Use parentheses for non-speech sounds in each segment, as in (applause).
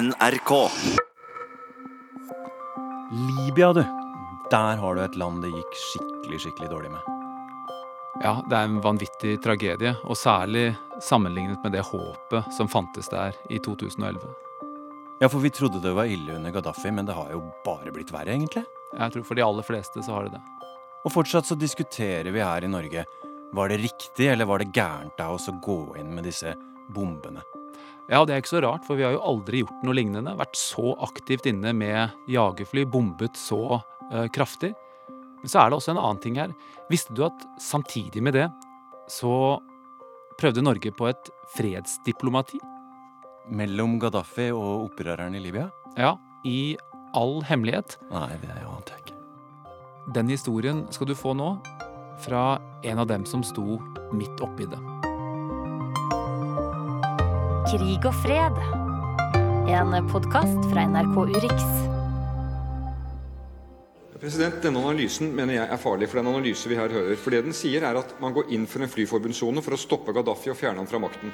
NRK. Libya, du. Der har du et land det gikk skikkelig, skikkelig dårlig med. Ja, det er en vanvittig tragedie, og særlig sammenlignet med det håpet som fantes der i 2011. Ja, for vi trodde det var ille under Gaddafi, men det har jo bare blitt verre, egentlig. Jeg tror for de aller fleste så har det det. Og fortsatt så diskuterer vi her i Norge. Var det riktig, eller var det gærent av oss å gå inn med disse bombene? Ja, det er ikke så rart, for vi har jo aldri gjort noe lignende. Vært så aktivt inne med jagerfly, bombet så eh, kraftig. Men så er det også en annen ting her. Visste du at samtidig med det så prøvde Norge på et fredsdiplomati? Mellom Gaddafi og opprørerne i Libya? Ja, i all hemmelighet. Nei, det ante jeg ikke. Den historien skal du få nå, fra en av dem som sto midt oppi det. Krig og fred. En podkast fra NRK Urix. President, Denne analysen mener jeg er farlig, for den analyse vi her hører. For det den sier er at Man går inn for en flyforbudssone for å stoppe Gaddafi og fjerne ham fra makten.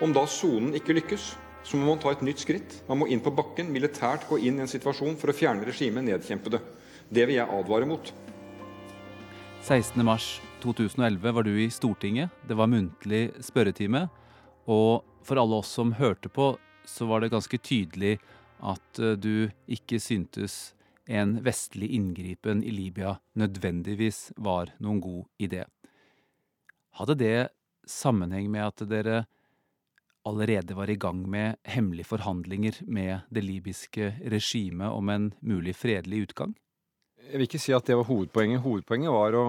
Om da sonen ikke lykkes, så må man ta et nytt skritt. Man må inn på bakken, militært gå inn i en situasjon for å fjerne regimet, nedkjempe det. Det vil jeg advare mot. 16.3.2011 var du i Stortinget. Det var muntlig spørretime. Og for alle oss som hørte på, så var det ganske tydelig at eh, du ikke syntes en vestlig inngripen i Libya nødvendigvis var noen god idé. Hadde det sammenheng med at dere allerede var i gang med hemmelige forhandlinger med det libyske regimet om en mulig fredelig utgang? Jeg vil ikke si at det var hovedpoenget. Hovedpoenget var å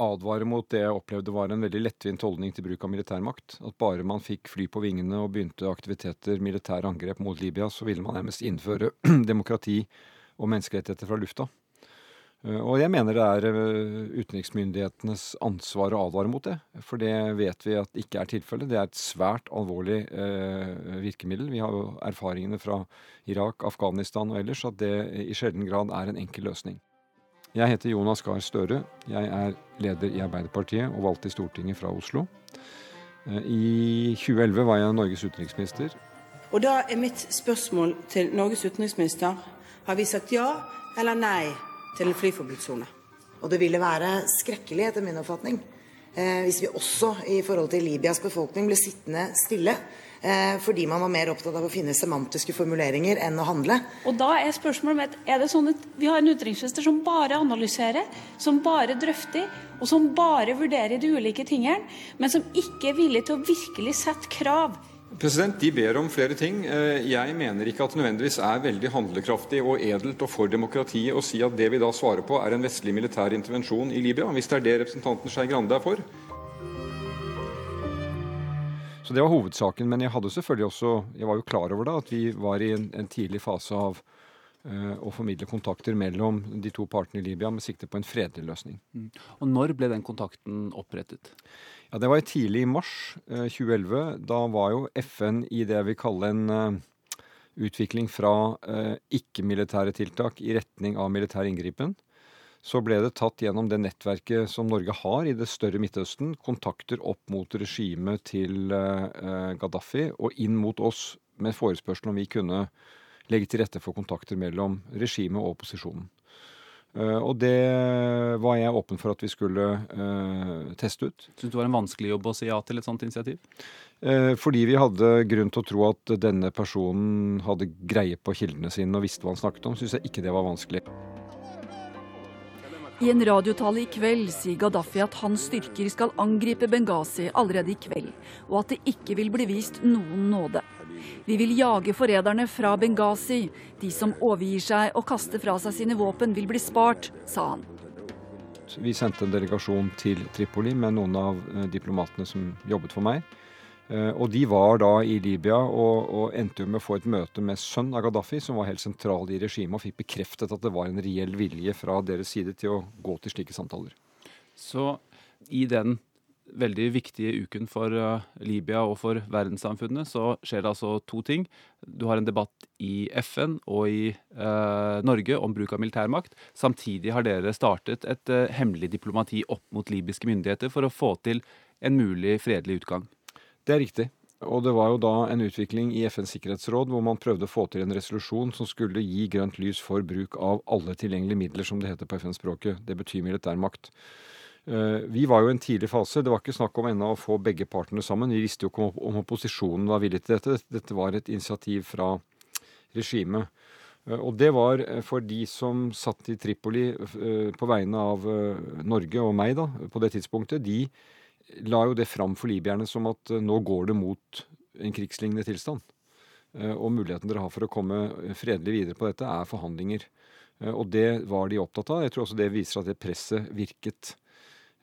advare mot det jeg opplevde var en veldig lettvint holdning til bruk av militærmakt. At bare man fikk fly på vingene og begynte aktiviteter, militære angrep mot Libya, så ville man nærmest innføre (clears throat) demokrati og menneskerettigheter fra lufta. Eh, og jeg mener det er eh, utenriksmyndighetenes ansvar å advare mot det. For det vet vi at ikke er tilfellet. Det er et svært alvorlig eh, virkemiddel. Vi har jo erfaringene fra Irak, Afghanistan og ellers at det i sjelden grad er en enkel løsning. Jeg heter Jonas Gahr Støre. Jeg er leder i Arbeiderpartiet og valgt til Stortinget fra Oslo. Eh, I 2011 var jeg Norges utenriksminister. Og da er mitt spørsmål til Norges utenriksminister har vi sagt ja eller nei til en flyforbudssone. Og det ville være skrekkelig, etter min oppfatning, eh, hvis vi også i forhold til Libyas befolkning ble sittende stille fordi man var mer opptatt av å finne semantiske formuleringer enn å handle. Og da er spørsmålet mitt er det sånn at vi har en utenriksminister som bare analyserer, som bare drøfter, og som bare vurderer de ulike tingene, men som ikke er villig til å virkelig sette krav President, De ber om flere ting. Eh, jeg mener ikke at det nødvendigvis er veldig handlekraftig og edelt og for demokratiet å si at det vi da svarer på, er en vestlig militær intervensjon i Libya, hvis det er det representanten Skei Grande er for. Så det var hovedsaken. Men jeg hadde selvfølgelig også Jeg var jo klar over da at vi var i en, en tidlig fase av uh, å formidle kontakter mellom de to partene i Libya med sikte på en fredelig løsning. Mm. Og når ble den kontakten opprettet? Ja, Det var tidlig i mars uh, 2011. Da var jo FN i det jeg vil kalle en uh, utvikling fra ikke-militære tiltak i retning av militær inngripen så ble det tatt gjennom det nettverket som Norge har i det større Midtøsten, kontakter opp mot regimet til uh, Gaddafi og inn mot oss med forespørsel om vi kunne legge til rette for kontakter mellom regimet og opposisjonen. Uh, og det var jeg åpen for at vi skulle uh, teste ut. Syns det var en vanskelig jobb å si ja til et sånt initiativ? fordi vi hadde grunn til å tro at denne personen hadde greie på kildene sine og visste hva han snakket om, syns jeg ikke det var vanskelig. I en radiotale i kveld sier Gaddafi at hans styrker skal angripe Benghazi allerede i kveld, og at det ikke vil bli vist noen nåde. Vi vil jage forræderne fra Benghazi. De som overgir seg og kaster fra seg sine våpen, vil bli spart, sa han. Vi sendte en delegasjon til Tripoli med noen av eh, diplomatene som jobbet for meg. Eh, og de var da i Libya og, og endte med å få et møte med sønn av Gaddafi, som var helt sentral i regimet, og fikk bekreftet at det var en reell vilje fra deres side til å gå til slike samtaler. Så i den veldig viktige uken for uh, Libya og for verdenssamfunnet, så skjer det altså to ting. Du har en debatt i FN og i uh, Norge om bruk av militærmakt. Samtidig har dere startet et uh, hemmelig diplomati opp mot libyske myndigheter for å få til en mulig fredelig utgang. Det er riktig. Og det var jo da en utvikling i FNs sikkerhetsråd hvor man prøvde å få til en resolusjon som skulle gi grønt lys for bruk av alle tilgjengelige midler, som det heter på FN-språket. Det betyr militærmakt. makt. vi var jo i en tidlig fase. Det var ikke snakk om ennå å få begge partene sammen. Vi visste jo ikke om opposisjonen var villig til dette. Dette var et initiativ fra regimet. Eh, og det var for de som satt i Tripoli på vegne av Norge og meg da, på det tidspunktet. De la jo det fram for libyerne som at eh, nå går det mot en krigslignende tilstand. Eh, og muligheten dere har for å komme fredelig videre på dette, er forhandlinger. Eh, og det var de opptatt av. Jeg tror også det viser at det presset virket.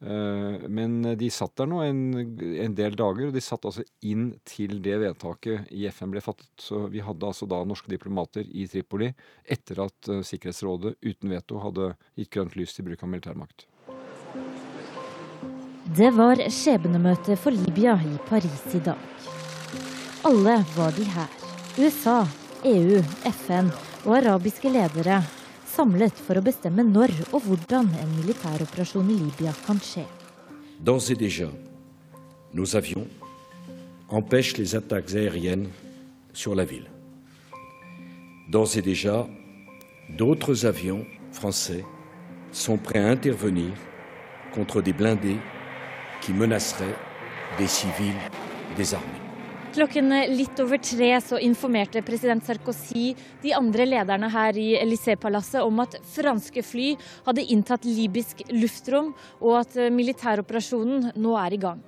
Men de satt der nå en, en, del dager, og de satt altså inn til det vedtaket i FN ble fattet. Så vi hadde altså da norske diplomater i Tripoli etter at Sikkerhetsrådet uten veto hadde gitt grønt lys til bruk av militærmakt. Det var skjebnemøte for Libya i Paris i dag. Alle var de her. USA, EU, FN og arabiske ledere samlet for å bestemme når og hvordan en militæroperasjon i Libya kan skje. D'ores et déjà, nos avions empêchent les attaques aériennes sur la ville. D'ores et déjà, d'autres avions français sont prêts à intervenir contre des blindés qui menacerait des civils désarmés. Klokken litt over tre så informerte president Sarkozy de andre lederne her i Élysée-palasset om at franske fly hadde inntatt libysk luftrom, og at militæroperasjonen nå er i gang.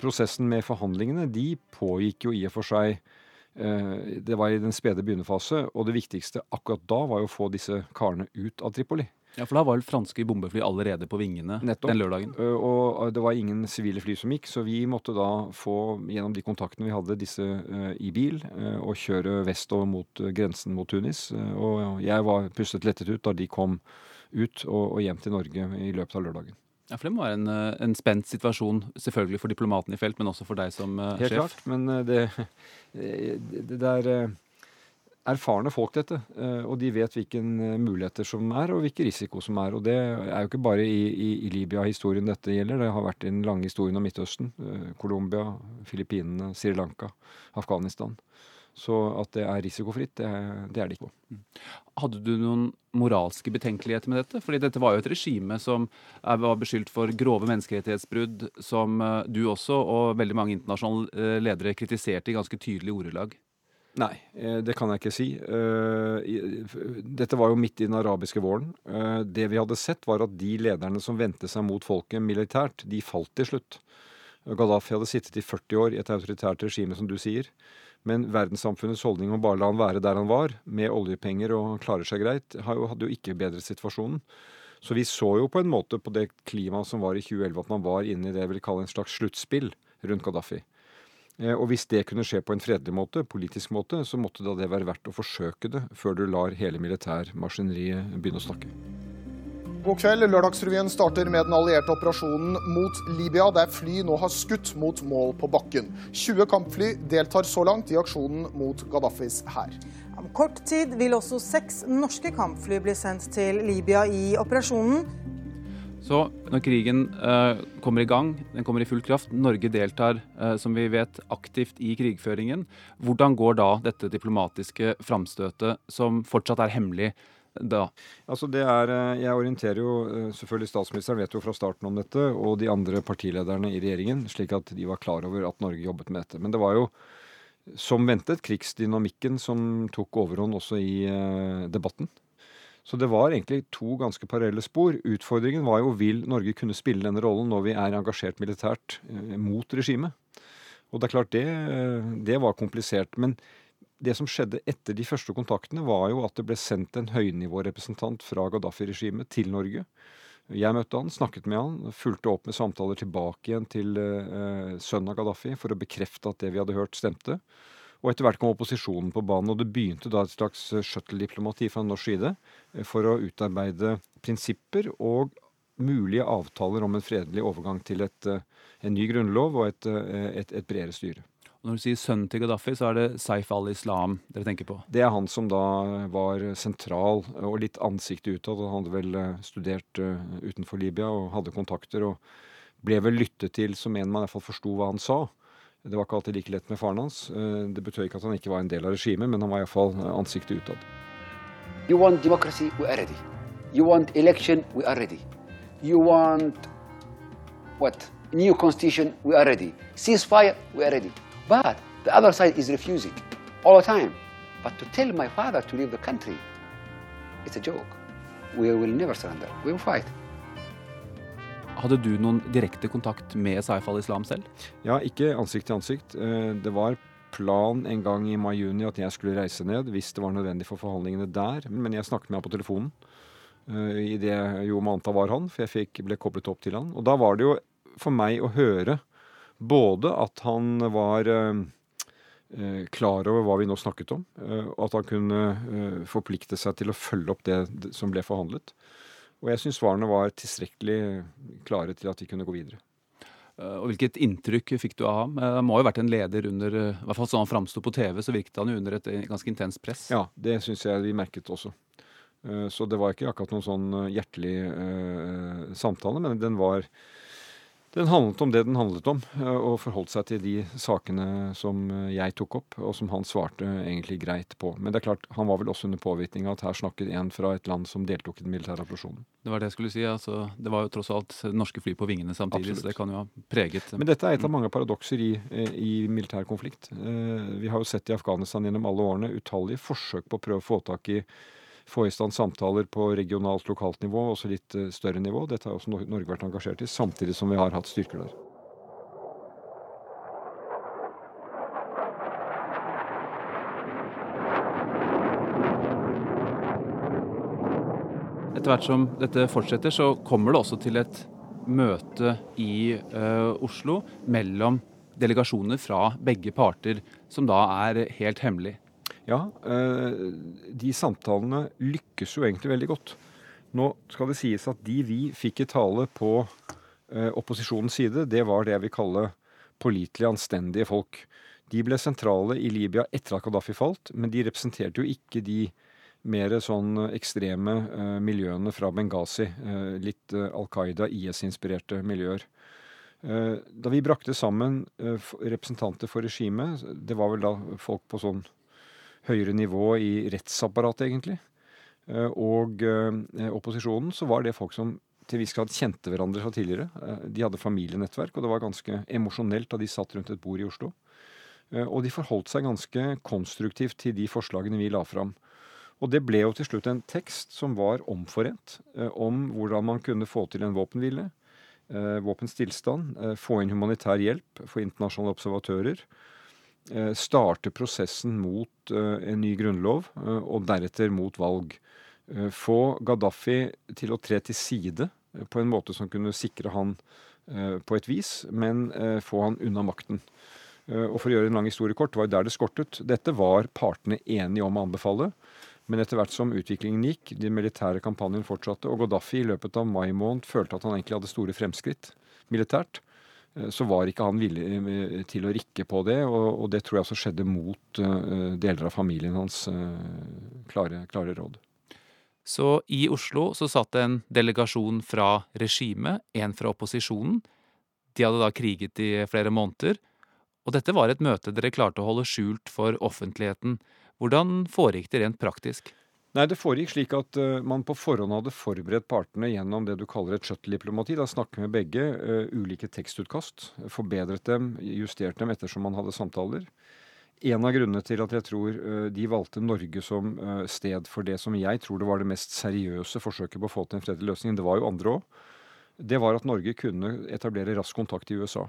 Prosessen med forhandlingene de pågikk jo i og for seg eh, Det var i den spede begynnerfase, og det viktigste akkurat da var jo å få disse karene ut av Tripoli. Ja, For da var vel franske bombefly allerede på vingene Nettopp. den lørdagen? Og det var ingen sivile fly som gikk, så vi måtte da få, gjennom de kontaktene vi hadde, disse uh, i bil og kjøre vestover mot grensen mot Tunis. og jeg var pustet lettet ut da de kom ut og, og, hjem til Norge i løpet av lørdagen. Ja, for Det må være en, en spent situasjon, selvfølgelig for diplomatene i felt, men også for deg som Helt sjef? Helt klart, men (laughs) det, det, det er erfarne folk, dette. Eh, og de vet hvilke eh, muligheter som er, og hvilke risiko som er. Og det er jo ikke bare i, i, i Libya-historien dette gjelder. Det har vært den lange historien om Midtøsten. Eh, Colombia, Filippinene, Sri Lanka, Afghanistan. Så at det er risikofritt, det, det er det ikke. Mm. Hadde du noen moralske betenkeligheter med dette? Fordi dette var jo et regime som var beskyldt for grove menneskerettighetsbrudd, som du også og veldig mange internasjonale ledere kritiserte i ganske tydelige ordelag. Nei, eh, det kan jeg ikke si. Eh, dette var jo midt i den arabiske våren. Eh, det vi hadde sett, var at de lederne som vendte seg mot folket militært, de falt til slutt. Gaddafi hadde sittet i 40 år i et autoritært regime, som du sier. Men verdenssamfunnets holdning om bare la han være der han var, med oljepenger og han klarer seg greit, hadde jo ikke bedret situasjonen. Så vi så jo på en måte på det klimaet som var i 2011, at man var inne i det jeg vil kalle en slags sluttspill rundt Gaddafi. Eh, og hvis det kunne skje på en fredelig måte, politisk måte, så måtte da det være verdt å forsøke det før du lar hele militærmaskineriet begynne å snakke. God kveld. Lørdagsrevyen starter med den allierte operasjonen mot Libya, der fly nå har skutt mot mål på bakken. 20 kampfly deltar så langt i aksjonen mot Gaddafis hær. Om kort tid vil også seks norske kampfly bli sendt til Libya i operasjonen. Så når krigen uh, kommer i gang, den kommer i full kraft, Norge deltar uh, som vi vet aktivt i krigføringen, hvordan går da dette diplomatiske framstøtet, som fortsatt er hemmelig? Da? Altså det er, eh, Jeg orienterer jo selvfølgelig Statsministeren vet jo fra starten om dette, og de andre partilederne i regjeringen, slik at de var klar over at Norge jobbet med dette. Men det var jo som ventet krigsdynamikken som tok overhånd også i debatten. Så det var egentlig to ganske parallelle spor. Utfordringen var jo vil Norge kunne spille denne rollen når vi er engasjert militært eh, mot regimet. Og det er klart det, det var komplisert. Men det som skjedde etter de første kontaktene, var jo at det ble sendt en høynivårepresentant fra Gaddafi-regimet til Norge. Jeg møtte han, snakket med han, fulgte opp med samtaler tilbake igjen til uh, sønnen av Gaddafi for å bekrefte at det vi hadde hørt, stemte. Og etter hvert kom opposisjonen på banen, og det begynte da et slags eh, shuttle-diplomati fra norsk side eh, for å utarbeide prinsipper og mulige avtaler om en fredelig overgang til et, eh, en ny grunnlov og et, et, et bredere styre. Når du sier sønnen til Gaddafi, så er det Saif al-Islam dere tenker på? Det er han som da var sentral og litt ansiktet utad. Han hadde vel studert utenfor Libya og hadde kontakter og ble vel lyttet til som en man i hvert fall forsto hva han sa. You want democracy, we are ready. You want election, we are ready. You want what? New constitution, we are ready. Ceasefire, we are ready. But the other side is refusing all the time. But to tell my father to leave the country, it's a joke. We will never surrender. We will fight. Hadde du noen direkte kontakt med Saif al-Islam selv? Ja, ikke ansikt til ansikt. Eh, det var plan en gang i mai-juni at jeg skulle reise ned hvis det var nødvendig for forhandlingene der. Men jeg snakket med ham på telefonen uh, i det jo Manta anta var han, for jeg fikk, ble koblet opp til han. Og da var det jo for meg å høre både at han var uh, klar over hva vi nå snakket om, og at han kunne forplikte seg til å følge opp det som ble forhandlet. Og jeg syns svarene var tilstrekkelig klare til at vi kunne gå videre. Eh, og Hvilket inntrykk fikk du av ham? Eh, han må jo ha vært en leder under eh, i hvert fall sånn han framsto på TV, så virket han jo under et ganske intenst press. Ja, det syns jeg vi merket også. Så det var ikke akkurat noen sånn hjertelig samtale, men den var den handlet om det den handlet om, eh, og forholdt seg til de sakene som eh, jeg tok opp, og som han svarte egentlig greit på. Men det er klart, han var vel også under påvirkning av at her snakket en fra et land som deltok i den militære operasjonen. Det var det jeg skulle si. altså Det var jo tross alt norske fly på vingene samtidig, Absolutt. så det kan jo ha preget Men dette er et av mange paradokser i, eh, i militær konflikt. Vi har jo sett i Afghanistan gjennom alle årene utallige forsøk på å prøve å få tak i få i stand samtaler på regionalt, lokalt nivå, også litt eh, større nivå. Dette har også Norge vært engasjert i, samtidig som vi har hatt styrker der. Etter hvert som dette fortsetter, så kommer det også til et møte i uh, Oslo mellom delegasjoner fra begge parter, som da er helt hemmelig. Ja, eh, de samtalene lykkes jo egentlig veldig godt. Nå skal det sies at de vi fikk i tale på eh, opposisjonens side, det var det jeg vil kalle pålitelig anstendige folk. De ble sentrale i Libya etter at Gaddafi falt, men de representerte jo ikke de mer sånn ekstreme uh, miljøene fra Benghazi. Litt Al Qaida, IS-inspirerte miljøer. da vi brakte sammen representanter for regimet, det var vel da folk på sånn høyere nivå i rettsapparatet, egentlig, eh, og eh, opposisjonen, så var det folk som til viss grad kjente hverandre fra tidligere. Eh, de hadde familienettverk, og det var ganske emosjonelt da de satt rundt et bord i Oslo. Og de forholdt seg ganske konstruktivt til de forslagene vi la fram. Og det ble jo til slutt en tekst som var omforent om hvordan man kunne få til en våpenhvile, våpenstillstand, få inn humanitær hjelp for internasjonale observatører, starte prosessen mot eh, en ny grunnlov, eh, og deretter mot valg. Få Gaddafi til å tre til side på en måte som kunne sikre han på et vis, men få han unna makten. Og For å gjøre en lang historie kort, det var der det skortet. Dette var partene enige om å anbefale. Men etter hvert som utviklingen gikk, de militære kampanjen fortsatte, og Gaddafi i løpet av mai måned følte at han egentlig hadde store fremskritt militært, Eh, så var ikke han villig eh, til å rikke på det, og, det tror jeg også skjedde mot uh, deler av familien hans klare, klare, råd. Så i Oslo så satt en delegasjon fra regimet, en fra opposisjonen. De hadde da kriget i flere måneder. Og dette var et møte dere klarte å holde skjult for offentligheten. Hvordan foregikk det rent praktisk? Nei, Det foregikk slik at uh, man på forhånd hadde forberedt partene gjennom det du kaller et shuttle-diplomati. Da snakke med begge uh, ulike tekstutkast. Forbedret dem, justert dem ettersom man hadde samtaler. En av grunnene til at jeg tror uh, de valgte Norge som sted for det som jeg tror det var det mest seriøse forsøket på å få til en fredelig løsning, det var jo andre òg, det var at Norge kunne etablere rask kontakt i USA.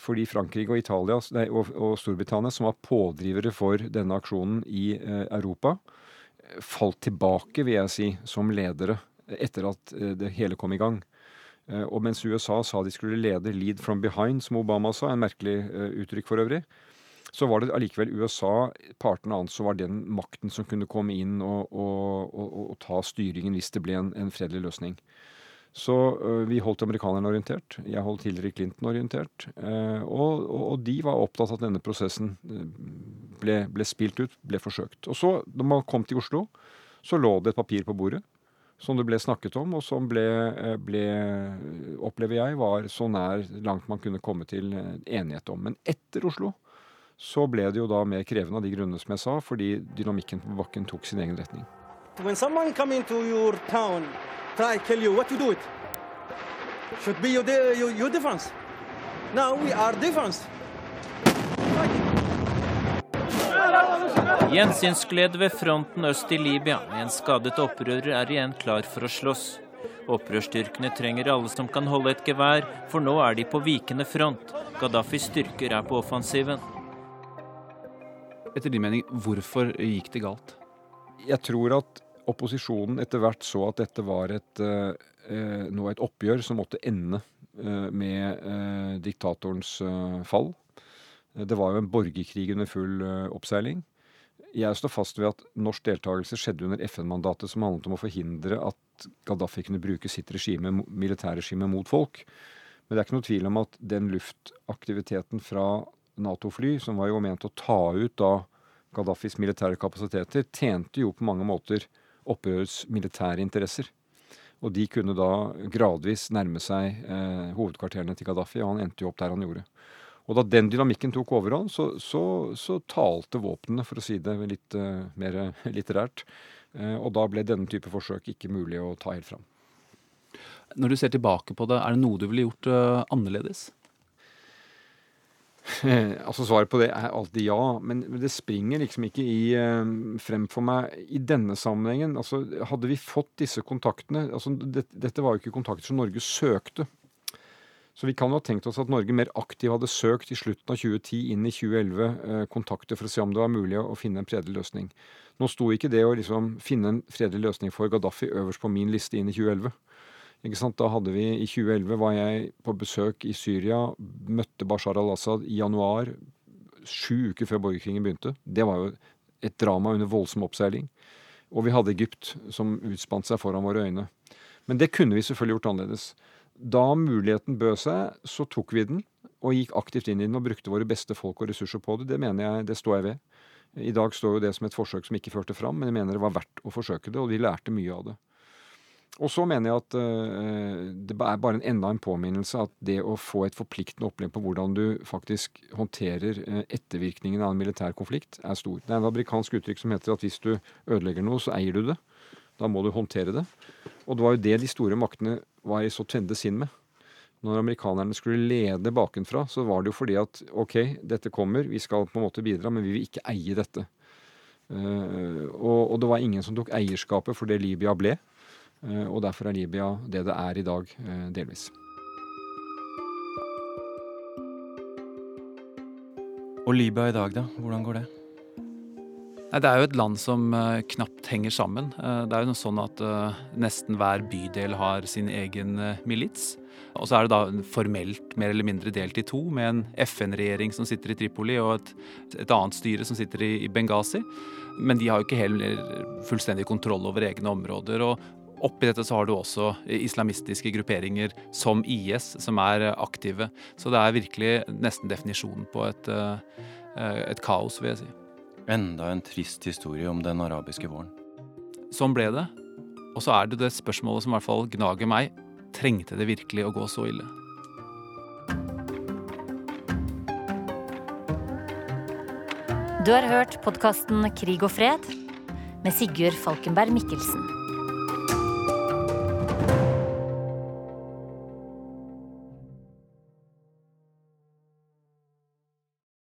Fordi Frankrike og, Italia, nei, og, og Storbritannia, som var pådrivere for denne aksjonen i Europa, falt tilbake, vil jeg si, som ledere etter at eh, det hele kom i gang. Eh, og mens USA sa de skulle lede 'lead from behind', som Obama sa, en merkelig eh, uttrykk for øvrig, så var det allikevel USA, partene anså var den makten som kunne komme inn og, og, og, og ta styringen hvis det ble en, en fredelig løsning. Så uh, vi holdt amerikanerne orientert. Jeg holdt Hillary Clinton orientert. Uh, og, og, de var opptatt av at denne prosessen ble, ble, spilt ut, ble forsøkt. Og så, når man kom til Oslo, så lå det et papir på bordet som det ble snakket om, og som ble, ble, opplever jeg, var så nær langt man kunne komme til enighet om. Men etter Oslo så ble det jo da mer krevende av de grunnene som jeg sa, fordi dynamikken på bakken tok sin egen retning. When someone come into your town, try kill you, what you do it? Should be your, your, your defense. Now we are defense. Gjensynsglede ved fronten øst i Libya. En skadet opprører er igjen klar for å slåss. Opprørsstyrkene trenger alle som kan holde et gevær, for nå er de på vikende front. Gaddafis styrker er på offensiven. Etter din mening, hvorfor gikk det galt? Jeg tror at opposisjonen etter hvert så at dette var et, eh, nå et oppgjør som måtte ende eh, med eh, diktatorens eh, fall. Det var jo en borgerkrig under full eh, oppseiling. Jeg står fast ved at norsk deltakelse skjedde under FN-mandatet som handlet om å forhindre at Gaddafi kunne bruke sitt regime, militærregime mot folk. Men det er ikke noe tvil om at den luftaktiviteten fra Nato-fly, som var jo ment å ta ut da Gaddafis militære kapasiteter, tjente jo på mange måter opprørets militære interesser. Og de kunne da gradvis nærme seg eh, hovedkvarterene til Gaddafi, og han endte jo opp der han gjorde. Og da den dynamikken tok overhånd, så, så, så talte våpnene, for å si det litt eh, mer (laughs) litterært. Eh, og da ble denne type forsøk ikke mulig å ta helt fram. Når du ser tilbake på det, er det noe du ville gjort uh, annerledes? Altså Svaret på det er alltid ja, men det springer liksom ikke i, frem for meg i denne sammenhengen. Altså, hadde vi fått disse kontaktene altså, det, Dette var jo ikke kontakter som Norge søkte. Så vi kan jo ha tenkt oss at Norge mer aktivt hadde søkt i slutten av 2010 inn i 2011 eh, kontakter for å se om det var mulig å, å finne en fredelig løsning. Nå sto ikke det å liksom finne en fredelig løsning for Gaddafi øverst på min liste inn i 2011. Da hadde vi I 2011 var jeg på besøk i Syria, møtte Bashar al-Assad i januar, sju uker før borgerkrigen begynte. Det var jo et drama under voldsom oppseiling. Og vi hadde Egypt, som utspant seg foran våre øyne. Men det kunne vi selvfølgelig gjort annerledes. Da muligheten bød seg, så tok vi den og gikk aktivt inn i den og brukte våre beste folk og ressurser på det. Det mener jeg, det står jeg ved. I dag står jo det som et forsøk som ikke førte fram, men jeg mener det var verdt å forsøke det, og vi lærte mye av det. Og så mener jeg at uh, det er bare en enda en påminnelse at det å få et forpliktende opplegg på hvordan du faktisk håndterer uh, ettervirkningen av en militær konflikt, er stor. Det er en amerikansk uttrykk som heter at hvis du ødelegger noe, så eier du det. Da må du håndtere det. Og det var jo det de store maktene var i så tende sinn med. Når amerikanerne skulle lede bakenfra, så var det jo fordi at OK, dette kommer, vi skal på en måte bidra, men vi vil ikke eie dette. Uh, og, og, det var ingen som tok eierskapet for det Libya ble. Uh, og derfor er Libya det det er i dag, uh, delvis. Og Libya i dag, da? Hvordan går det? Nei, Det er jo et land som uh, knapt henger sammen. Det er jo sånn at nesten hver bydel har sin egen milits. Og så er det da formelt mer eller mindre delt i to, med en FN-regjering som sitter i Tripoli, og et, et annet styre som sitter i, i, Benghazi. Men de har jo ikke heller fullstendig kontroll over egne områder. og Oppi dette så har du også islamistiske grupperinger som IS, som er aktive. Så det er virkelig nesten definisjonen på et, et kaos, vil jeg si. Enda en trist historie om den arabiske våren. Sånn ble det. Og så er det det spørsmålet som i hvert fall gnager meg. Trengte det virkelig å gå så ille? Du har hørt podkasten Krig og fred med Sigurd Falkenberg Mikkelsen.